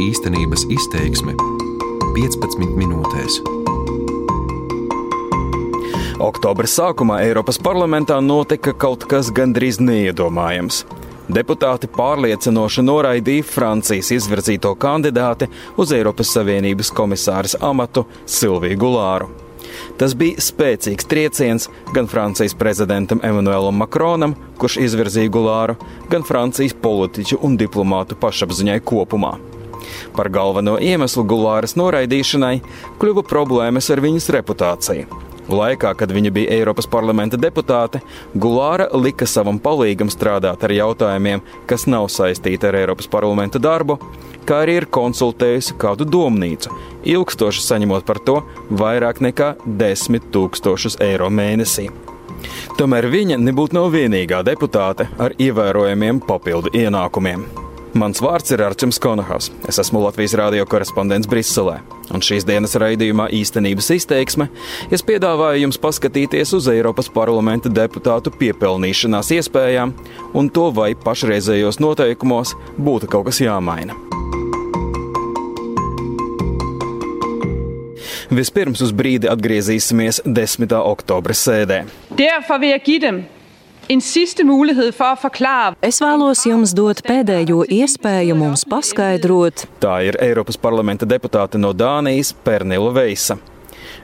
Īstenības izteiksme 15 minūtēs. Oktobra sākumā Eiropas parlamentā notika kaut kas gandrīz neiedomājams. Deputāti pārliecinoši noraidīja Francijas izvirzīto kandidāti uz Eiropas Savienības komisāras amatu Silviju Gulāru. Tas bija spēcīgs trieciens gan Francijas prezidentam Emmanuēlam Makronam, kurš izvirzīja Gulāru, gan Francijas politiķu un diplomātu pašapziņai kopumā. Par galveno iemeslu Gulāras noraidīšanai kļuva problēmas ar viņas reputāciju. Laikā, kad viņa bija Eiropas parlamenta deputāte, Gulāra lika savam palīgam strādāt ar jautājumiem, kas nav saistīti ar Eiropas parlamenta darbu, kā arī ir konsultējusi kādu domnīcu, ilgstoši saņemot par to vairāk nekā 10 tūkstošus eiro mēnesī. Tomēr viņa nebūtu nav vienīgā deputāte ar ievērojamiem papildu ienākumiem. Mans vārds ir Arčuns Konahas. Es esmu Latvijas radio korespondents Briselē. Un šīs dienas raidījumā īstenības izteiksme es piedāvāju jums paskatīties uz Eiropas parlamenta deputātu piepelnīšanās iespējām un to, vai pašreizējos noteikumos būtu kaut kas jāmaina. Vispirms uz brīdi atgriezīsimies 10. oktobra sēdē. Derfor vil jeg give dem en sidste mulighed for at forklare. Es vēlos jums dot pēdējo iespēju mums paskaidrot. Tā ir Eiropas parlamenta deputāte no Dānijas Pernila Veisa.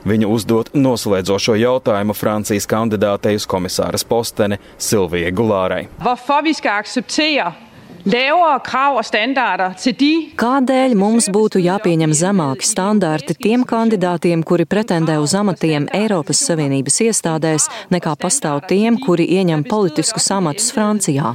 Viņa uzdot noslēdzošo jautājumu Francijas kandidātei uz komisāras posteni Silvijai Gulārai. Hvorfor vi skal acceptere lavere krav og standarder til de Kādēļ mums būtu jāpieņem zemāki standarti tiem kandidātiem, kuri pretendē uz amatiem Eiropas Savienības iestādēs, nekā pastāv tiem, kuri ieņem politiskus amatus Francijā?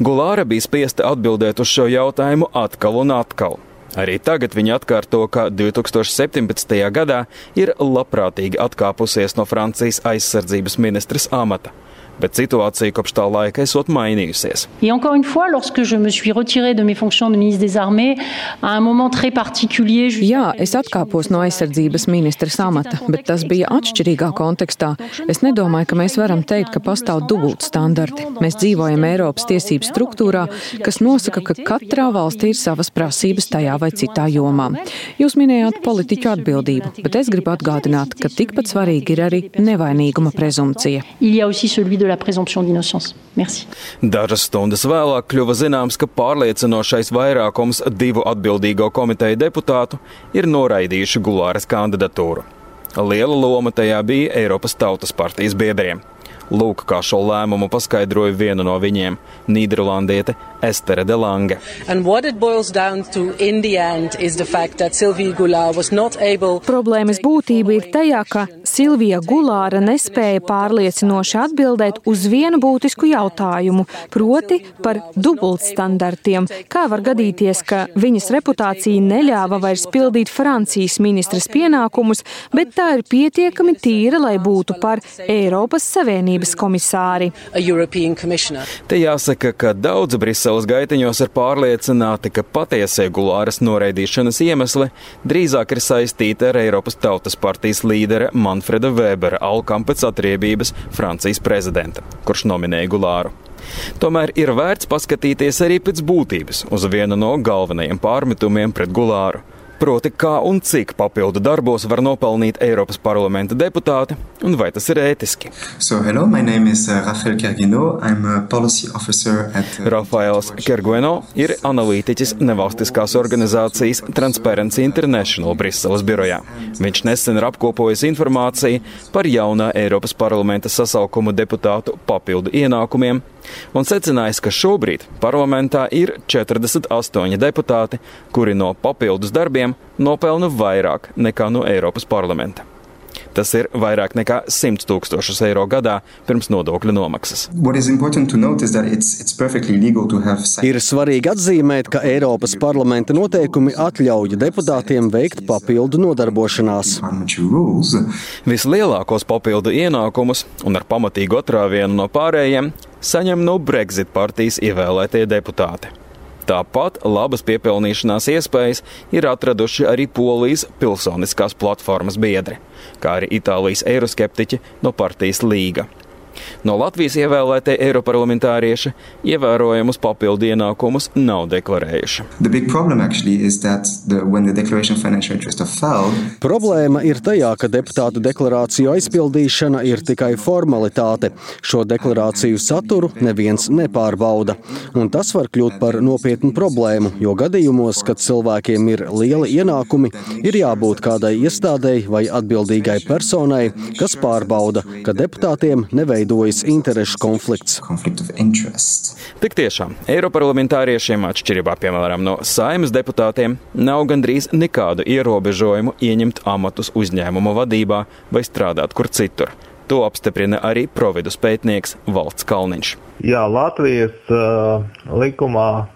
Gulāra bija spiesta atbildēt uz šo jautājumu atkal un atkal. Arī tagad viņa atkārto, ka 2017. gadā ir labprātīgi atkāpusies no Francijas aizsardzības ministras amata. Bet situācija kopš tā laika esot mainījusies. Et encore une fois, lorsque je me suis retirée de mes fonctions de ministre des Armées, à un moment très particulier, je- Jā, es atkāpos no aizsardzības ministras amata, bet tas bija atšķirīgā kontekstā. Es nedomāju, ka mēs varam teikt, ka pastāv dubultstandarti. Mēs dzīvojam Eiropas tiesību struktūrā, kas nosaka, ka katrā valstī ir savas prasības tajā vai citā jomā. Jūs minējāt politiķu atbildību, bet es gribu atgādināt, ka tikpat svarīgi ir arī nevainīguma prezumcija. De la présomption d'innocence. Merci. Dažas stundas vēlāk kļuva zināms, ka pārliecinošais vairākums divu atbildīgo komiteju deputātu ir noraidījuši Gulāras kandidatūru. Liela loma tajā bija Eiropas Tautas partijas biedriem. Lūk, kā šo lēmumu paskaidroja viena no viņiem - Nīderlandiete Estere de Lange. And what it boils down to in the end is the fact that Sylvie Goulart was not able Problēmas būtība ir tajā, ka Silvija Gulāra nespēja pārliecinoši atbildēt uz vienu būtisku jautājumu, proti par dubultstandartiem. Kā var gadīties, ka viņas reputācija neļāva vairs pildīt Francijas ministras pienākumus, bet tā ir pietiekami tīra, lai būtu par Eiropas Savienības komisāri? a European commissioner. Te jāsaka, ka daudzi Briseles gaitiņos ir pārliecināti, ka patiesie Gulāras noraidīšanas iemesli drīzāk ir saistīti ar Eiropas Tautas partijas līdera Manfreda Webera alkam pēc atriebības Francijas prezidenta, kurš nominēja Gulāru. Tomēr ir vērts paskatīties arī pēc būtības uz vienu no galvenajiem pārmetumiem pret Gulāru. Proti, kā un cik papildu darbos var nopelnīt Eiropas parlamenta deputāti, un vai tas ir ētiski. So, hello, my name is uh, Rafael Kergino. I'm a policy officer at. Uh, Rafaels Kergueno ir analītiķis nevalstiskās organizācijas Transparency International Briseles birojā. Viņš nesen ir apkopojis informāciju par jaunā Eiropas parlamenta sasaukuma deputātu papildu ienākumiem un secinājis, ka šobrīd parlamentā ir 48 deputāti, kuri no papildus darbiem nopelna vairāk nekā no Eiropas parlamenta. Tas ir vairāk nekā 100 tūkstošus eiro gadā pirms nodokļu nomaksas. What is important to note is that it's, it's perfectly legal to have. Ir svarīgi atzīmēt, ka Eiropas parlamenta noteikumi atļauj deputātiem veikt papildu nodarbošanās. Vislielākos papildu ienākumus un ar pamatīgu atrāvienu no pārējiem saņem no Brexit partijas ievēlētie deputāti. Tāpat labas piepelnīšanās iespējas ir atraduši arī Polijas pilsoniskās platformas biedri, kā arī Itālijas eiroskeptiķi no partijas Līga. No Latvijas ievēlētie eiroparlamentārieši ievērojamus papildu ienākumus nav deklarējuši. Problēma ir tajā, ka deputātu deklarāciju aizpildīšana ir tikai formalitāte. Šo deklarāciju saturu neviens nepārbauda. Un tas var kļūt par nopietnu problēmu, jo gadījumos, kad cilvēkiem ir lieli ienākumi, ir jābūt kādai iestādēji vai atbildīgai personai, kas pārbauda, ka deputātiem neveidojas interešu konflikts. Tik tiešām, Eiroparlamentāriešiem, atšķirībā piemēram no saimnes deputātiem, nav gandrīz nekādu ierobežojumu ieņemt amatus uzņēmuma vadībā vai strādāt kur citur. To apstiprina arī providus pētnieks Valts Kalniņš. Jā, Latvijas uh, likumā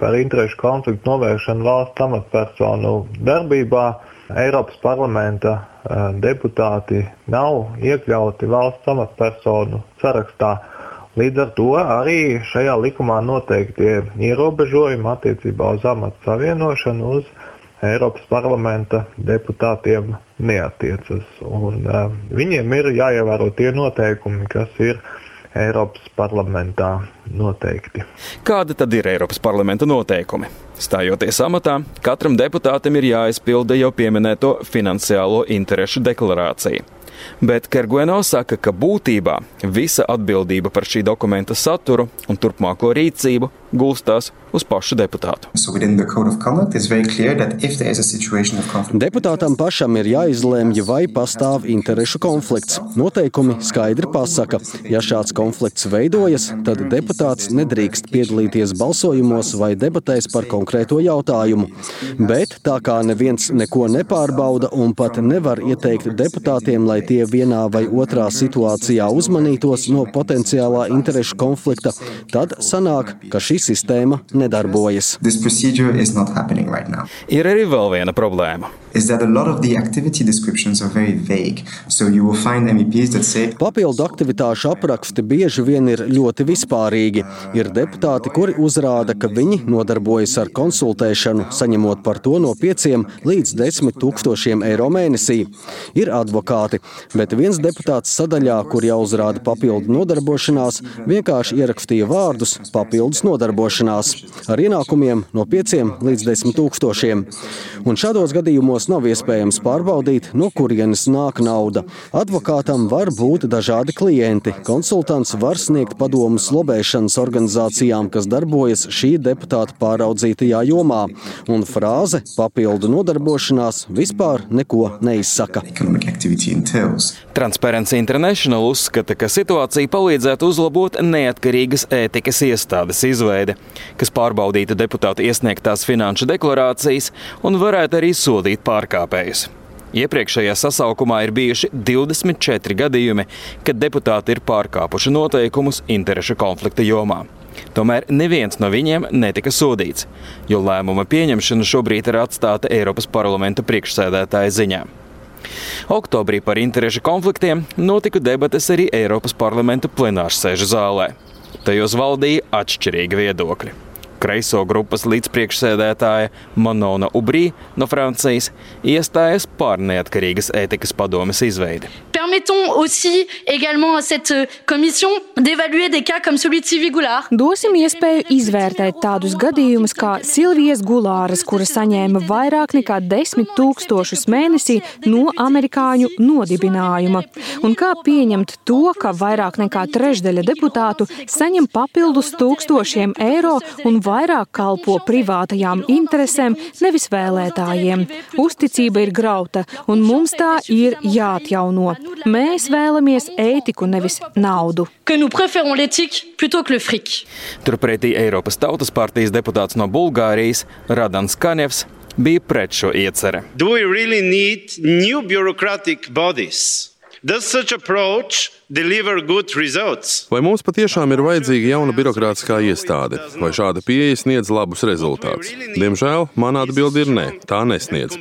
par interešu konfliktu novēršanu valsts amatpersonu darbībā Eiropas parlamenta uh, deputāti nav iekļauti valsts amatpersonu sarakstā. Līdz ar to arī šajā likumā noteiktie ierobežojumi attiecībā uz amatu savienošanu uz Eiropas parlamenta deputātiem neatiecas. Un, uh, viņiem ir jāievēro tie noteikumi, kas ir Eiropas parlamentā noteikti. Kādi tad ir Eiropas parlamenta noteikumi? Stājoties amatā, katram deputātam ir jāizpilda jau pieminēto finansiālo interešu deklarāciju. Bet Kergueno saka, ka būtībā visa atbildība par šī dokumenta saturu un turpmāko rīcību gulstās uz pašu deputātu. Deputātam pašam ir jāizlemj, vai pastāv interešu konflikts. Noteikumi skaidri pasaka, ja šāds konflikts veidojas, tad deputāts nedrīkst piedalīties balsojumos vai debatēs par konkrēto jautājumu. Bet tā kā neviens neko nepārbauda un pat nevar ieteikt deputātiem, lai tie vienā vai otrā situācijā uzmanītos no potenciālā interešu konflikta, tad sanāk, ka šī sistēma nedarbojas. Right ir arī vēl viena problēma. Say... Papildu aktivitāšu apraksti bieži vien ir ļoti vispārīgi. Ir deputāti, kuri uzrāda, ka viņi nodarbojas ar konsultēšanu, saņemot par to no 5 līdz 10 tūkstošiem eiro mēnesī. Ir advokāti, bet viens deputāts sadaļā, kur jāuzrāda papildu nodarbošanās, vienkārši ierakstīja vārdus papildus nodarbošanās ar ienākumiem no 5 līdz 10 tūkstošiem. Un šādos gadījumos nav iespējams pārbaudīt, no kurienes nāk nauda. Advokātam var būt dažādi klienti. Konsultants var sniegt padomus lobēšanas organizācijām, kas darbojas šī deputāta pāraudzītajā jomā. Un frāze papildu nodarbošanās vispār neko neizsaka. Transparency International uzskata, ka situācija palīdzētu uzlabot neatkarīgas ētikas iestādes izveide, kas pārbaudītu deputātu iesniegtās finanšu deklarācijas un varētu arī sodīt pārkāpējus. Iepriekšējā sasaukumā ir bijuši 24 gadījumi, kad deputāti ir pārkāpuši noteikumus interešu konflikta jomā. Tomēr neviens no viņiem netika sodīts, jo lēmuma pieņemšana šobrīd ir atstāta Eiropas parlamenta priekšsēdētāja ziņā. Oktobrī par interešu konfliktiem notika debates arī Eiropas parlamenta plenārsēžu zālē. Tajos valdīja atšķirīgi viedokļi kreiso grupas līdzpriekšsēdētāja Monona Ubrī no Francijas iestājas par neatkarīgas ētikas padomes izveidi. Permettons aussi également à cette commission d'évaluer des cas comme celui de Sylvie Goulard. Dosim iespēju izvērtēt tādus gadījumus kā Silvijas Gulāras, kura saņēma vairāk nekā 10 tūkstošus mēnesī no amerikāņu nodibinājuma. Un kā pieņemt to, ka vairāk nekā trešdaļa deputātu saņem papildus tūkstošiem eiro un vairāk kalpo privātajām interesēm, nevis vēlētājiem. Uzticība ir grauta, un mums tā ir jāatjauno. Mēs vēlamies ētiku, nevis naudu. Turpretī Eiropas Tautas partijas deputāts no Bulgārijas Radans Kanevs bija pret šo ieceri. Vai mums patiešām ir vajadzīga jauna birokrātiskā iestāde, vai šāda pieeja sniedz labus rezultātus? Diemžēl mana atbilde ir nē, tā nesniedz.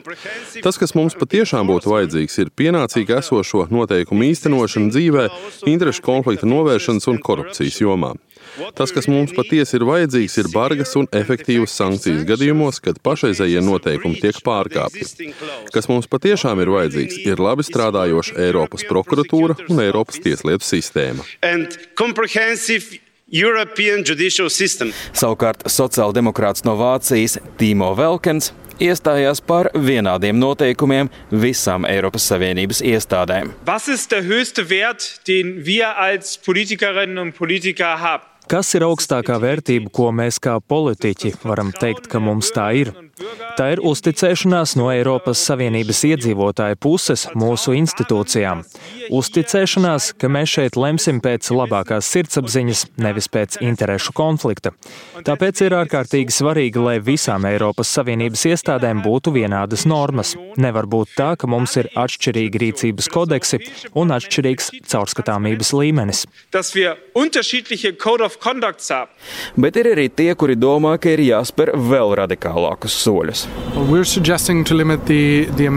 Tas, kas mums patiešām būtu vajadzīgs, ir pienācīgi esošo noteikumu īstenošana dzīvē, interešu konflikta novēršanas un korupcijas jomā. Tas, kas mums patiesi ir vajadzīgs, ir bargas un efektīvas sankcijas gadījumos, kad pašreizējie noteikumi tiek pārkāpti. Kas mums patiešām ir vajadzīgs, ir labi strādājoša Eiropas prokuratūra un Eiropas tieslietu sistēma. Savukārt sociāldemokrāts no Vācijas Tīmo Velkens iestājās par vienādiem noteikumiem visām Eiropas Savienības iestādēm. Was ist der höchste Wert, den wir als Politikerinnen und Politiker haben? Kas ir augstākā vērtība, ko mēs kā politiķi varam teikt, ka mums tā ir? Tā ir uzticēšanās no Eiropas Savienības iedzīvotāju puses mūsu institūcijām. Uzticēšanās, ka mēs šeit lemsim pēc labākās sirdsapziņas, nevis pēc interešu konflikta. Tāpēc ir ārkārtīgi svarīgi, lai visām Eiropas Savienības iestādēm būtu vienādas normas. Nevar būt tā, ka mums ir atšķirīgi rīcības kodeksi un atšķirīgs caurskatāmības līmenis. Bet ir arī tie, kuri domā, ka ir jāspēr vēl radikālākus soļus. Well, the, the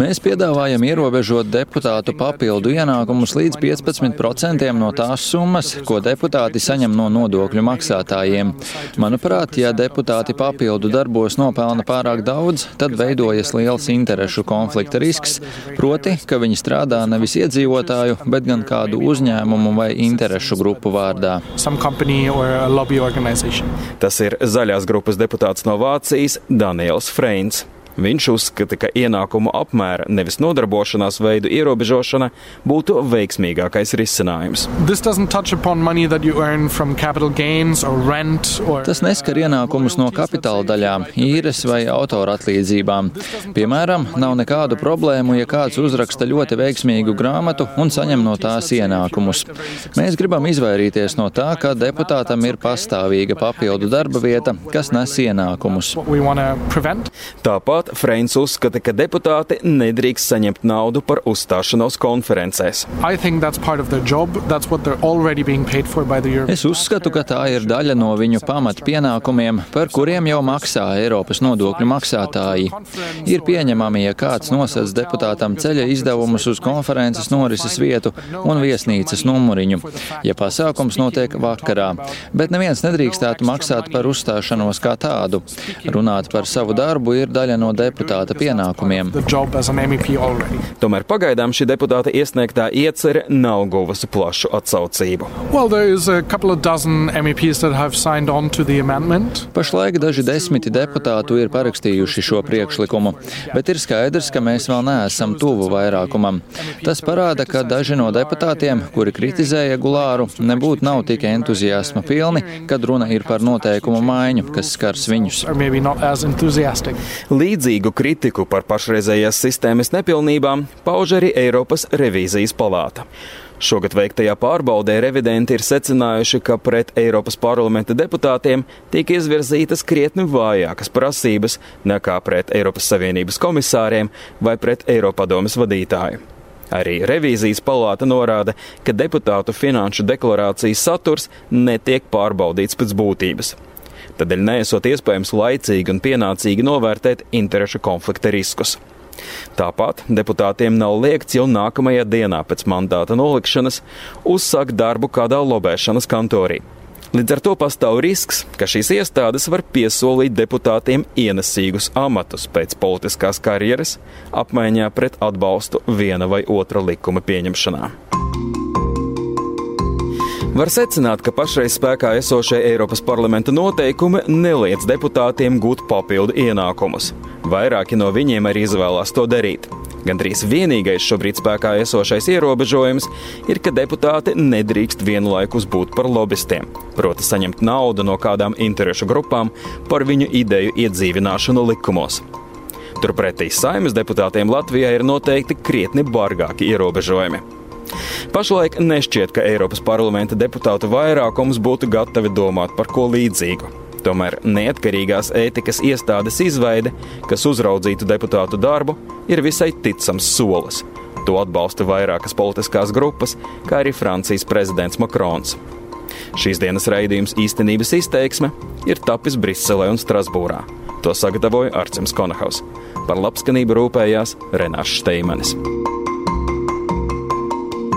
Mēs piedāvājam ierobežot deputātu papildu ienākumus līdz 15% no tās summas, ko deputāti saņem no nodokļu maksātājiem. Manuprāt, ja deputāti papildu darbos nopelna pārāk daudz, tad veidojas liels interešu konflikta risks, proti, ka viņi strādā nevis iedzīvotāju, bet gan kādu uzņēmumu vai interešu grupu vārdā. Tas ir zaļās grupas deputāts no Vācijas Daniels Freins. Viņš uzskata, ka ienākumu apmēra, nevis nodarbošanās veidu ierobežošana būtu veiksmīgākais risinājums. Or... Tas neskar ienākumus no kapitāla daļām, īres vai autora atlīdzībām. Piemēram, nav nekādu problēmu, ja kāds uzraksta ļoti veiksmīgu grāmatu un saņem no tās ienākumus. Mēs gribam izvairīties no tā, ka deputātam ir pastāvīga papildu darba vieta, kas nes ienākumus. Tāpat Turklāt Freins uzskata, ka deputāti nedrīkst saņemt naudu par uzstāšanos konferencēs. Es uzskatu, ka tā ir daļa no viņu pamatpienākumiem, par kuriem jau maksā Eiropas nodokļu maksātāji. Ir pieņemami, ja kāds nosedz deputātam ceļa izdevumus uz konferences norises vietu un viesnīcas numuriņu, ja pasākums notiek vakarā, bet neviens nedrīkstētu maksāt par uzstāšanos kā tādu. Runāt par savu darbu ir daļa no deputāta pienākumiem. Tomēr pagaidām šī deputāta iesniegtā iecerē nav guvusi plašu atsaucību. Well, Pašlaik daži desmiti deputātu ir parakstījuši šo priekšlikumu, bet ir skaidrs, ka mēs vēl neesam tuvu vairākumam. Tas parāda, ka daži no deputātiem, kuri kritizēja Gulāru, nebūtu nav tik entuziasma pilni, kad runa ir par noteikumu maiņu, kas skars viņus. Līdz Līdzīgu kritiku par pašreizējās sistēmas nepilnībām pauž arī Eiropas revīzijas palāta. Šogad veiktajā pārbaudē revidenti ir secinājuši, ka pret Eiropas parlamenta deputātiem tiek izvirzītas krietni vājākas prasības nekā pret Eiropas Savienības komisāriem vai pret Eiropadomes vadītāju. Arī revīzijas palāta norāda, ka deputātu finanšu deklarācijas saturs netiek pārbaudīts pēc būtības. Tādēļ nesot iespējams laicīgi un pienācīgi novērtēt interešu konflikta riskus. Tāpat deputātiem nav liekts jau nākamajā dienā pēc mandāta nolikšanas uzsākt darbu kādā lobēšanas kantorī. Līdz ar to pastāv risks, ka šīs iestādes var piesolīt deputātiem ienesīgus amatus pēc politiskās karjeras, apmaiņā pret atbalstu viena vai otra likuma pieņemšanā. Var secināt, ka pašreiz spēkā esošie Eiropas parlamenta noteikumi neliedz deputātiem gūt papildu ienākumus. Vairāki no viņiem arī izvēlās to darīt. Gandrīz vienīgais šobrīd spēkā esošais ierobežojums ir, ka deputāti nedrīkst vienlaikus būt par lobbystiem, proti saņemt naudu no kādām interešu grupām par viņu ideju iedzīvināšanu likumos. Turpretī saimnes deputātiem Latvijā ir noteikti krietni bargāki ierobežojumi. Pašlaik nešķiet, ka Eiropas parlamenta deputātu vairākums būtu gatavi domāt par ko līdzīgu. Tomēr neatkarīgās ētikas iestādes izveide, kas uzraudzītu deputātu darbu, ir visai ticams solis. To atbalsta vairākas politiskās grupas, kā arī Francijas prezidents Makrons. Šīs dienas raidījums īstenības izteiksme ir tapis Briselē un Strasbūrā. To sagatavoja Arčuns Konahaus. Par labskanību rūpējās Renāšs Steimanis.